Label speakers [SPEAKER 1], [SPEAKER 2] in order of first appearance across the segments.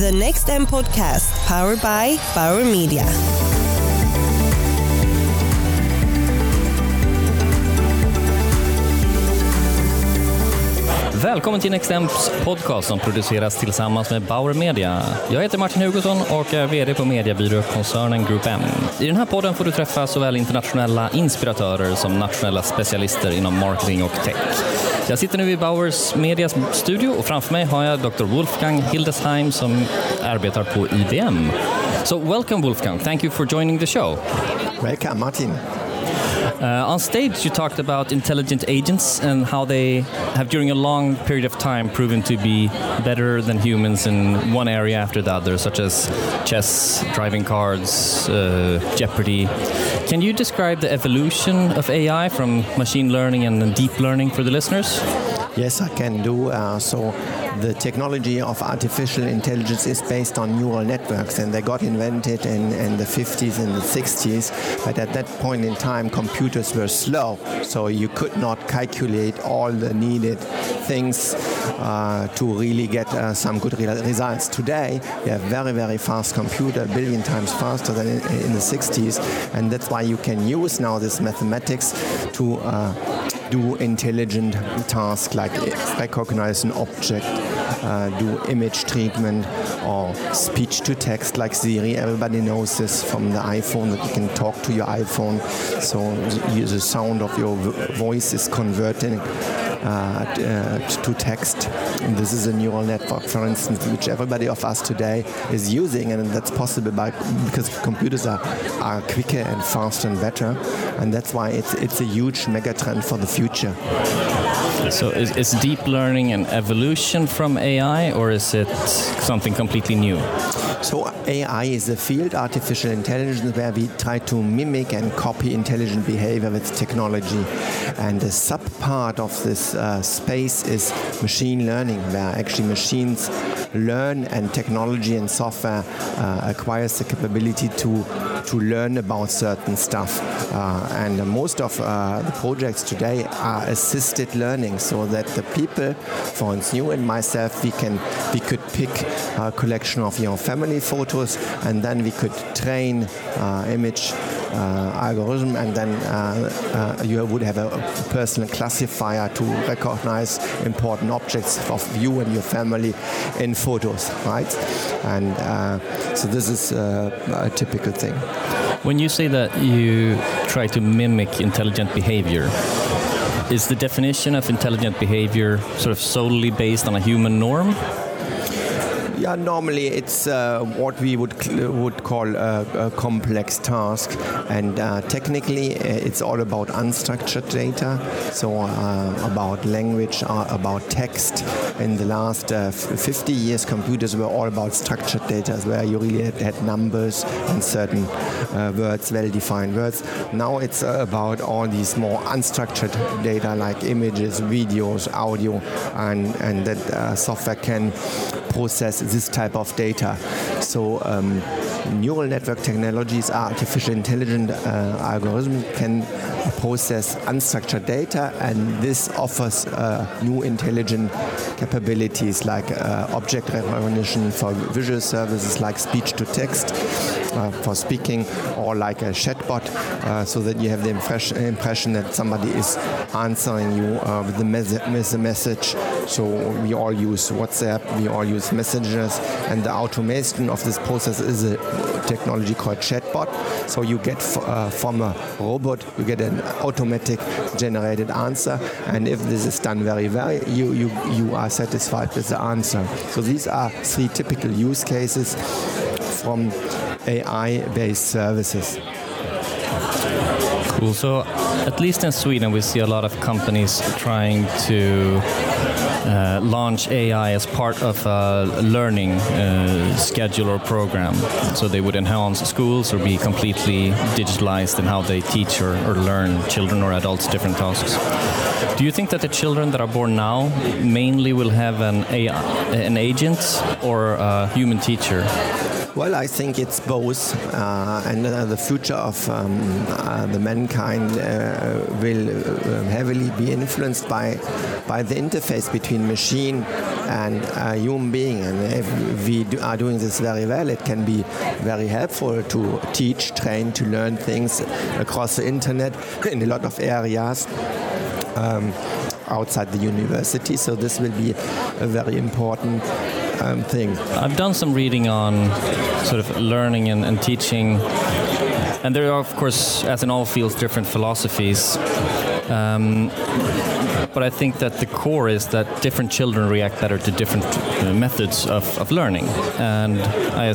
[SPEAKER 1] The Next M podcast, powered by Bauer Media.
[SPEAKER 2] Välkommen till Next M's podcast som produceras tillsammans med Bauer Media. Jag heter Martin Hugosson och är VD på mediebyråkoncernen Group M. I den här podden får du träffa såväl internationella inspiratörer som nationella specialister inom marketing och tech. Jag sitter nu i Bauers Medias studio och framför mig har jag Dr. Wolfgang Hildesheim som arbetar på IBM. So welcome Wolfgang, thank you for joining the show.
[SPEAKER 3] Welcome Martin.
[SPEAKER 2] Uh, on stage, you talked about intelligent agents and how they have, during a long period of time, proven to be better than humans in one area after the other, such as chess, driving cards, uh, Jeopardy. Can you describe the evolution of AI from machine learning and deep learning for the listeners?
[SPEAKER 3] Yes, I can do. Uh, so the technology of artificial intelligence is based on neural networks, and they got invented in, in the 50s and the 60s. But at that point in time, computers were slow, so you could not calculate all the needed things uh, to really get uh, some good re results. Today, we have very, very fast computer, a billion times faster than in, in, the 60s, and that's why you can use now this mathematics to uh, do intelligent tasks like recognize an object, do image treatment or speech to text like Siri. Everybody knows this from the iPhone that you can talk to your iPhone. So the sound of your voice is converting uh, uh, Uh, uh, to text. And this is a neural network, for instance, which everybody of us today is using, and that's possible by because computers are, are quicker and faster and better, and that's why it's it's a huge megatrend for the future.
[SPEAKER 2] So, is, is deep learning an evolution from AI, or is it something completely new?
[SPEAKER 3] So AI is a field, artificial intelligence, where we try to mimic and copy intelligent behavior with technology. And the subpart of this uh, space is machine learning, where actually machines learn and technology and software uh, acquires the capability to to learn about certain stuff. Uh, and most of uh, the projects today are assisted learning, so that the people, for instance, you and myself, we can we could pick a collection of your family photos, and then we could train image uh, algorithm, and then uh, uh, you would have a personal classifier to recognize important objects of you and your family in photos, right? And uh, so this is uh, a typical thing.
[SPEAKER 2] When you say that you try to mimic intelligent behavior, is the definition of intelligent behavior sort of solely based on a human norm?
[SPEAKER 3] Yeah, normally it's uh, what we would would call a, a complex task, and uh, technically uh, it's all about unstructured data. So uh, about language, uh, about text. In the last uh, 50 years, computers were all about structured data, where you really had, had numbers and certain words, well-defined words. Now it's about all these more unstructured data like images, videos, audio, and and that software can process this type of data. So um, neural network technologies, artificial intelligent uh, algorithm can process unstructured data, and this offers uh, new intelligent capabilities like uh, object recognition for visual services like speech to text for speaking, or like a chatbot, uh, so that you have the impression, impression that somebody is answering you uh, with, the with the message. So we all use WhatsApp, we all use messengers, and the automation of this process is a technology called chatbot. So you get uh, from a robot, you get an automatic generated answer, and if this is done very well, you, you, you are satisfied with the answer. So these are three typical use cases from AI-based services.
[SPEAKER 2] Cool. So, at least in Sweden, we see a lot of companies trying to uh, launch AI as part of a learning uh, schedule or program. So they would enhance schools or be completely digitalized in how they teach or, or learn children or adults different tasks. Do you think that the children that are born now mainly will have an AI, an agent or a human teacher?
[SPEAKER 3] Well, I think it's both, uh, and uh, the future of um, uh, the mankind uh, will uh, heavily be influenced by by the interface between machine and human being. And if we do, are doing this very well, it can be very helpful to teach, train, to learn things across the internet in a lot of areas. Um, outside the university, so this will be a very important um, thing.
[SPEAKER 2] I've done some reading on sort of learning and, and teaching, and there are, of course, as in all fields, different philosophies. Um, but I think that the core is that different children react better to different uh, methods of, of learning. And I,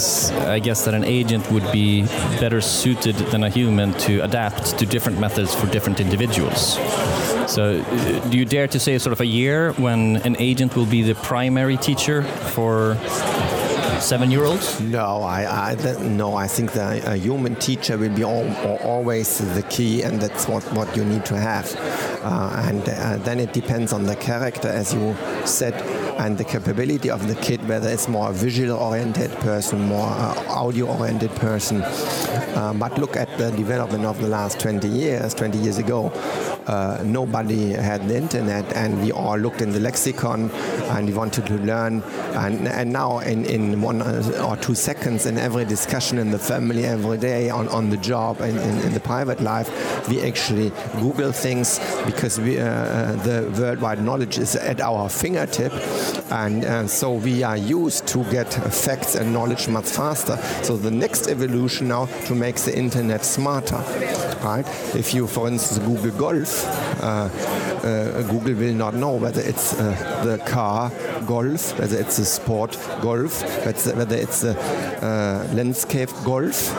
[SPEAKER 2] I guess that an agent would be better suited than a human to adapt to different methods for different individuals. So, uh, do you dare to say sort of a year when an agent will be the primary teacher for seven-year-olds?
[SPEAKER 3] No, I, I no, I think that a human teacher will be all, always the key, and that's what, what you need to have. Uh, and uh, then it depends on the character, as you said, and the capability of the kid, whether it's more a visual-oriented person, more uh, audio-oriented person. Uh, but look at the development of the last 20 years. 20 years ago, uh, nobody had the internet and we all looked in the lexicon and we wanted to learn. And, and now in, in one or two seconds in every discussion in the family every day on, on the job and in, in the private life we actually google things because we, uh, the worldwide knowledge is at our fingertip. And uh, so we are used to get facts and knowledge much faster. So the next evolution now to make the internet smarter right if you for instance google golf uh, uh, Google will not know whether it's uh, the car golf, whether it's a sport golf, whether it's a landscape golf.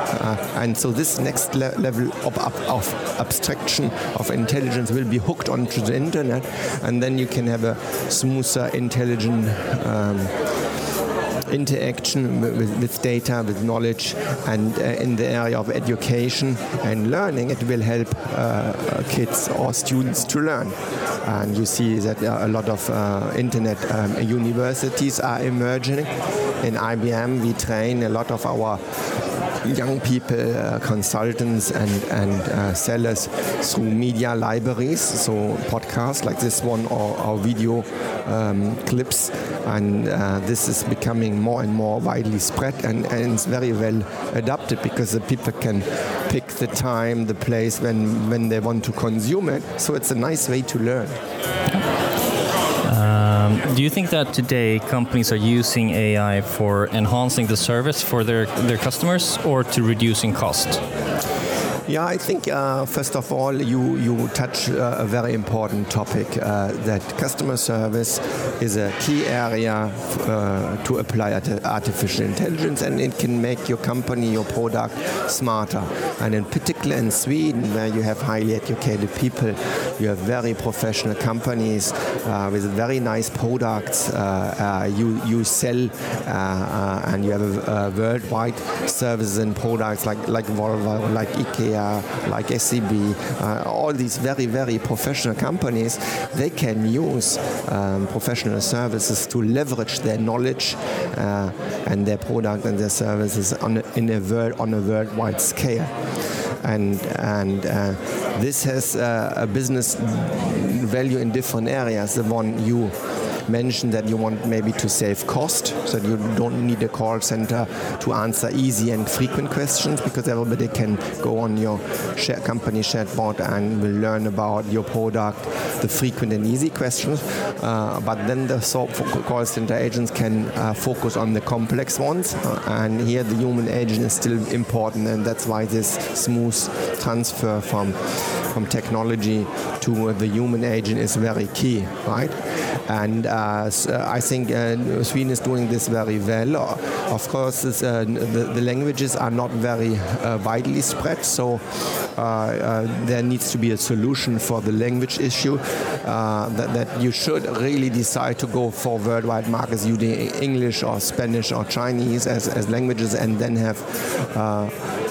[SPEAKER 3] and so this next le level of, of, abstraction of intelligence will be hooked onto the internet and then you can have a smoother, intelligent um, interaction with, with, data, with knowledge, and uh, in the area of education and learning, it will help uh, kids or students to learn. And you see that a lot of uh, internet um, universities are emerging. In IBM, we train a lot of our young people, uh, consultants, and, and uh, sellers through media libraries, so podcasts like this one or, or video um, clips. And uh, this is becoming more and more widely spread and, and it's very well adapted because the people can pick the time, the place when, when they want to consume it. So it's a nice way to learn.
[SPEAKER 2] Um, do you think that today companies are using AI for enhancing the service for their, their customers or to reducing cost?
[SPEAKER 3] Yeah, I think uh, first of all, you you touch uh, a very important topic uh, that customer service is a key area uh, to apply artificial intelligence, and it can make your company, your product smarter. And in particular in Sweden, where you have highly educated people, you have very professional companies uh, with very nice products. Uh, you you sell, and you have a worldwide services and products like like Volvo, like IKEA like uh, all these very, very professional companies, they can use um, professional services to leverage their knowledge uh, and their product and their services on a, in a world, on a worldwide scale. And, and uh, this has uh, a business value in different areas. The one you mentioned that you want maybe to save cost, so you don't need a call center to answer easy and frequent questions because everybody can go on your share company chatbot and will learn about your product, the frequent and easy questions. Uh, but then the call center agents can uh, focus on the complex ones, uh, and here the human agent is still important, and that's why this smooth transfer from from technology to the human agent is very key, right? And I think uh, Sweden is doing this very well. Of course, uh, the, the, languages are not very widely spread, so there needs to be a solution for the language issue that, that you should really decide to go for worldwide markets using English or Spanish or Chinese as, as languages and then have uh,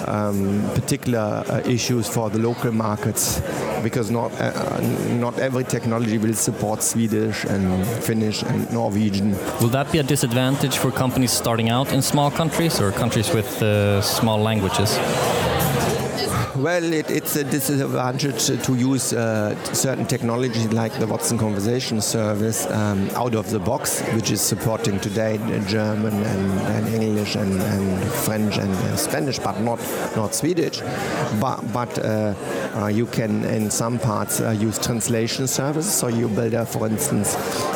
[SPEAKER 3] um, particular uh, issues for the local markets because not uh, not every technology will support Swedish and Finnish and Norwegian.
[SPEAKER 2] Will that be a disadvantage for companies starting out in small countries or countries with uh, small languages?
[SPEAKER 3] Well, it, it's a disadvantage to use uh, certain technology like the Watson Conversation Service um, out of the box, which is supporting today German and, and English and, and, French and uh, Spanish, but not not Swedish. But but uh, uh you can in some parts uh, use translation services. So you build, a, for instance,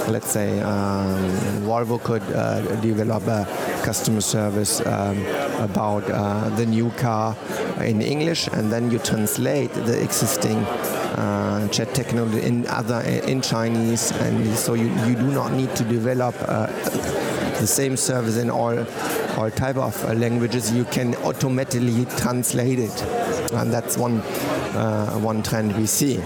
[SPEAKER 3] let's say um, Volvo could uh, develop a customer service um, about the new car in English and then you translate the existing uh, chat technology in other in Chinese, and so you, you do not need to develop uh, the same service in all all type of uh, languages. You can automatically translate it, and that's one uh, one trend we see.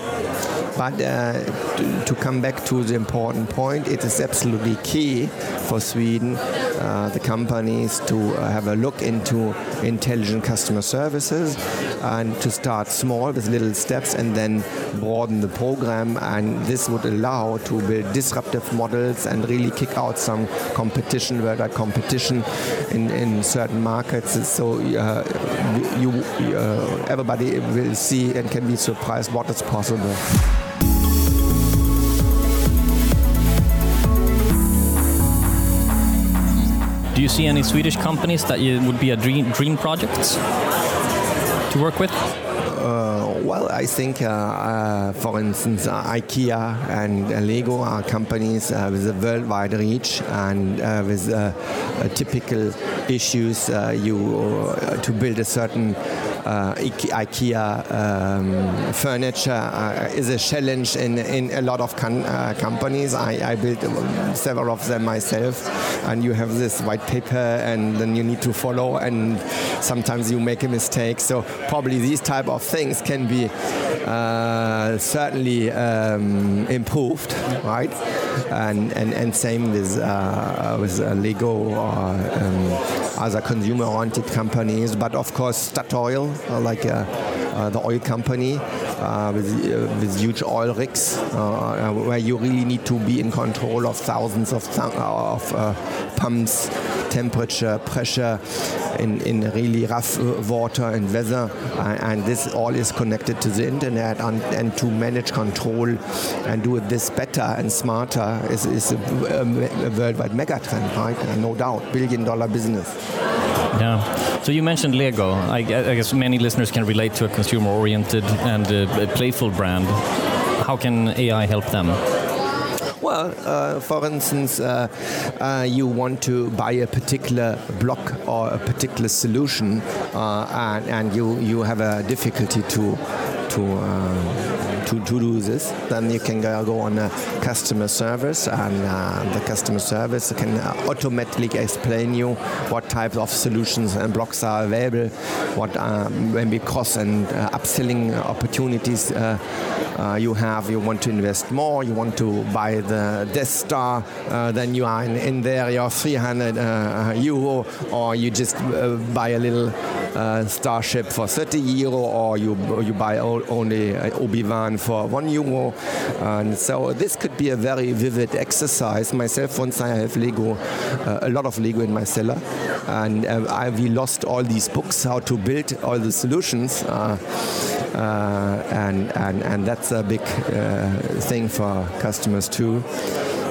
[SPEAKER 3] But uh, to, to, come back to the important point, it is absolutely key for Sweden, uh, the companies, to uh, have a look into intelligent customer services and to start small with little steps and then broaden the program. And this would allow to build disruptive models and really kick out some competition, where worldwide competition in, in certain markets. So uh, you, uh, everybody will see and can be surprised what is possible.
[SPEAKER 2] Do you see any Swedish companies that you, would be a dream, dream project to work with?
[SPEAKER 3] Uh, well, I think, uh, uh, for instance, uh, IKEA and uh, Lego are companies uh, with a worldwide reach and with typical issues you to build a certain uh, IKEA um, furniture uh, is a challenge in, in a lot of uh, companies. I, I built several of them myself, and you have this white paper, and then you need to follow, and sometimes you make a mistake. So probably these type of things can be uh, certainly um, improved, right? And, and, and same with, uh, with uh, Lego or um, other consumer-oriented companies. But of course, Statoil, uh, like uh, uh, Uh, the oil company, uh, with, uh, with huge oil rigs, where you really need to be in control of thousands of, th of pumps, temperature, pressure, in, in really rough water and weather. and this all is connected to the internet and, and to manage control and do this better and smarter is, is a, a worldwide megatrend, right? no doubt, billion dollar business.
[SPEAKER 2] Yeah. So you mentioned Lego. I, I guess many listeners can relate to a consumer-oriented and uh, playful brand. How can AI help them?
[SPEAKER 3] Well, uh, for instance, uh, uh, you want to buy a particular block or a particular solution, uh, and, and, you you have a difficulty to to uh, to, to do this, then you can go on a customer service, and uh, the customer service can automatically explain you what types of solutions and blocks are available, what um, maybe cost and uh, upselling opportunities uh, uh, you have. You want to invest more, you want to buy the Death Star, uh, then you are in, in there, you're 300 euro, or you just buy a little Starship for 30 euro, or you you buy only Obi-Wan for one euro. And so this could be a very vivid exercise. Myself, once I have Lego, uh, a lot of Lego in my cellar, and uh, I, we lost all these books how to build all the solutions. Uh, and, and, and that's a big uh, thing for customers too.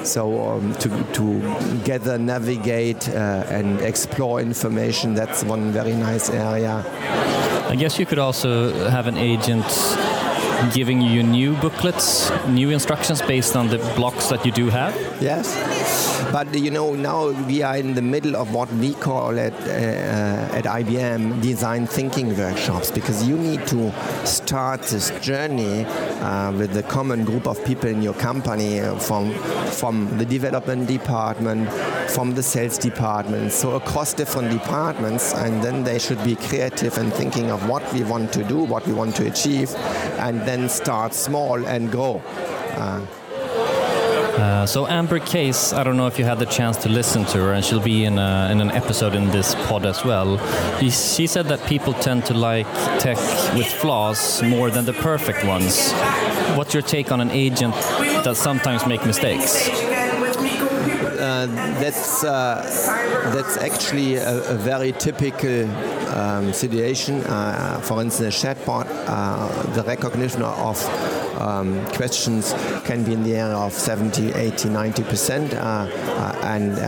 [SPEAKER 3] So um, to, to gather, navigate, uh, and explore information, that's one very nice area.
[SPEAKER 2] I guess you could also have an agent giving you new booklets, new instructions based on the blocks that you do have?
[SPEAKER 3] Yes. But you know, now we are in the middle of what we call at, uh, at IBM design thinking workshops because you need to start this journey uh, with the common group of people in your company uh, from, from the development department, from the sales department, so across different departments, and then they should be creative and thinking of what we want to do, what we want to achieve, and then start small and grow. Uh,
[SPEAKER 2] Uh, so Amber Case, I don't know if you had the chance to listen to her, and she'll be in, a, in an episode in this pod as well. He, she said that people tend to like tech with flaws more than the perfect ones. What's your take on an agent that sometimes make mistakes?
[SPEAKER 3] Uh, that's uh, that's actually a, a very typical um, situation. Uh, for instance, chatbot, uh, the recognition of um, questions can be in the area of 70, 80, 90 percent, uh, uh, and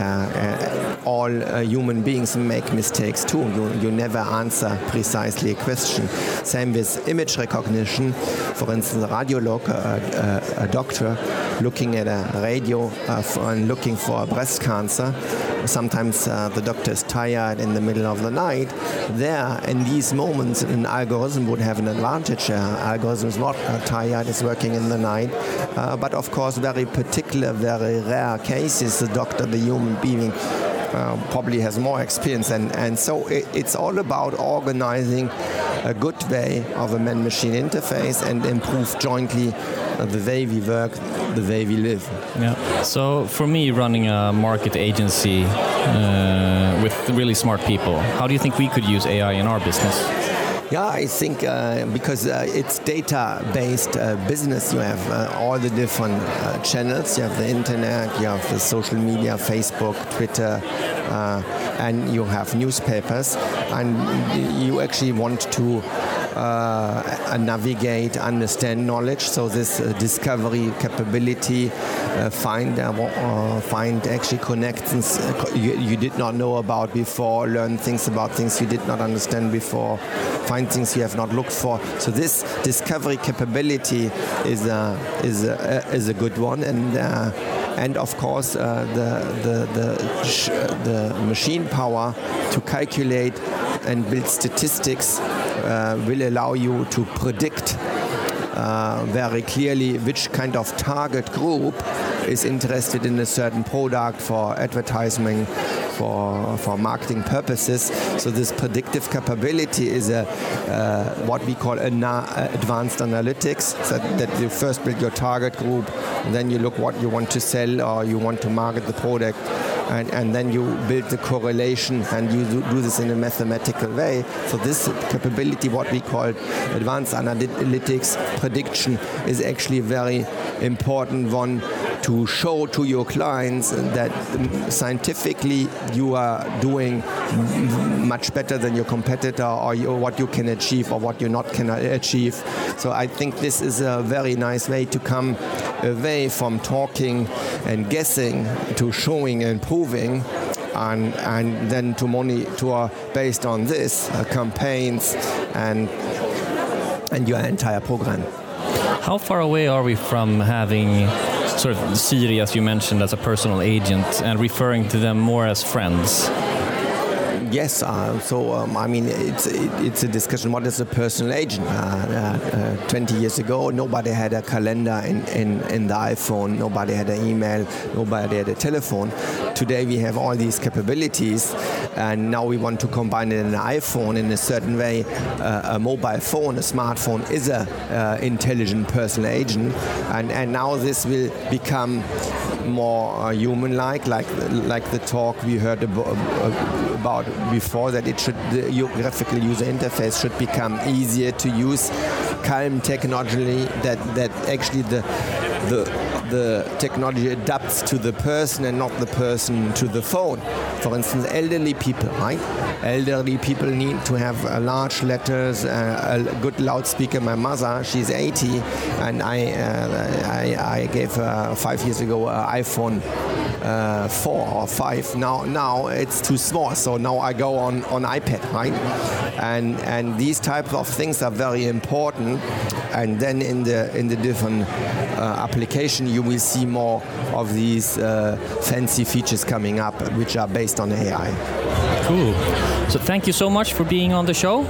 [SPEAKER 3] all human beings make mistakes too. You, you never answer precisely a question. Same with image recognition. For instance, a radiolog, a, a, a doctor looking at a radio and looking for a breast cancer sometimes uh, the doctor is tired in the middle of the night. There, in these moments, an algorithm would have an advantage. Uh, algorithm is not uh, tired, is working in the night. Uh, but of course, very particular, very rare cases, the doctor, the human being, uh, probably has more experience. And, and so it, it's all about organizing a good way of a man-machine interface and improve jointly the way we work, the way we live.
[SPEAKER 2] Yeah. So for me, running a market agency uh, with really smart people, how do you think we could use AI in our business?
[SPEAKER 3] Yeah, I think uh, because uh, it's data-based uh, business, you have uh, all the different uh, channels. You have the internet, you have the social media, Facebook, Twitter, uh, and you have newspapers, and you actually want to navigate, understand knowledge. So this discovery capability, find find actually connections you, you, did not know about before, learn things about things you did not understand before, find things you have not looked for. So this discovery capability is a is a, is a good one and and of course uh, the, the, the, the, machine power to calculate and build statistics uh, will allow you to predict uh, very clearly which kind of target group is interested in a certain product for advertising, for, for marketing purposes. So this predictive capability is a uh, what we call an advanced analytics. So that you first build your target group, then you look what you want to sell or you want to market the product and, and then you build the correlation and you do, this in a mathematical way. So this capability, what we call advanced analytics prediction, is actually a very important one to show to your clients that scientifically you are doing much better than your competitor or what you can achieve or what you not can achieve. So I think this is a very nice way to come away from talking and guessing to showing and proving and, and then to monitor based on this uh, campaigns and and your entire program.
[SPEAKER 2] How far away are we from having sort of Siri, as you mentioned, as a personal agent and referring to them more as friends?
[SPEAKER 3] Yes, uh, so um, I mean, it's it, it's a discussion. What is a personal agent? Uh, uh, uh 20 years ago, nobody had a calendar in, in, in the iPhone. Nobody had an email. Nobody had a telephone. Today we have all these capabilities, and now we want to combine it in an iPhone in a certain way. Uh, a mobile phone, a smartphone, is a uh, intelligent personal agent, and and now this will become more human-like, like like the talk we heard about, about before that it should the graphical user interface should become easier to use calm technology that that actually the the the technology adapts to the person and not the person to the phone. For instance, elderly people, right? Elderly people need to have uh, large letters, uh, a good loudspeaker. My mother, she's 80, and I, uh, I, I, gave her five years ago an iPhone uh, 4 or 5. Now, now it's too small, so now I go on, on iPad, right? And, and these types of things are very important. And then in the, in the different uh, application, you will see more of these uh, fancy features coming up, which are based on AI.
[SPEAKER 2] Cool. So thank you so much for being on the show.